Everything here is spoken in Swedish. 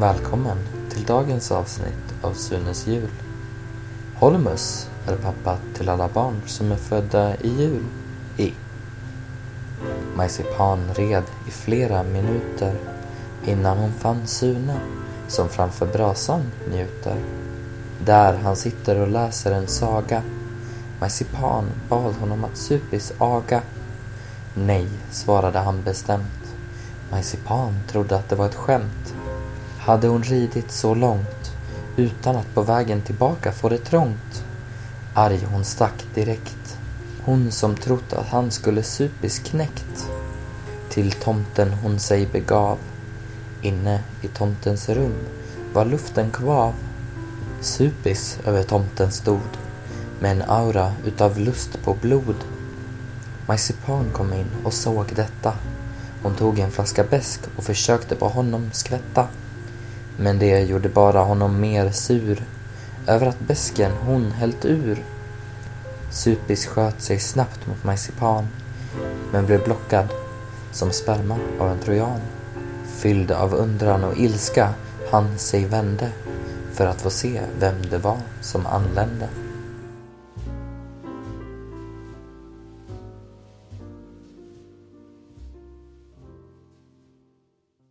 Välkommen till dagens avsnitt av Sunes jul. Holmus är pappa till alla barn som är födda i jul i. Majsipan red i flera minuter innan hon fann Sune som framför brasan njuter. Där han sitter och läser en saga. Majsipan bad honom att Supis aga. Nej, svarade han bestämt. Majsipan trodde att det var ett skämt. Hade hon ridit så långt utan att på vägen tillbaka få det trångt? Arg hon stack direkt. Hon som trott att han skulle Supis knäckt. Till tomten hon sig begav. Inne i tomtens rum var luften kvav. Supis över tomten stod med en aura utav lust på blod. Majsipan kom in och såg detta. Hon tog en flaska besk och försökte på honom skvätta. Men det gjorde bara honom mer sur över att besken hon hällt ur. Supis sköt sig snabbt mot Marsipan men blev blockad som sperma av en trojan. Fylld av undran och ilska han sig vände för att få se vem det var som anlände.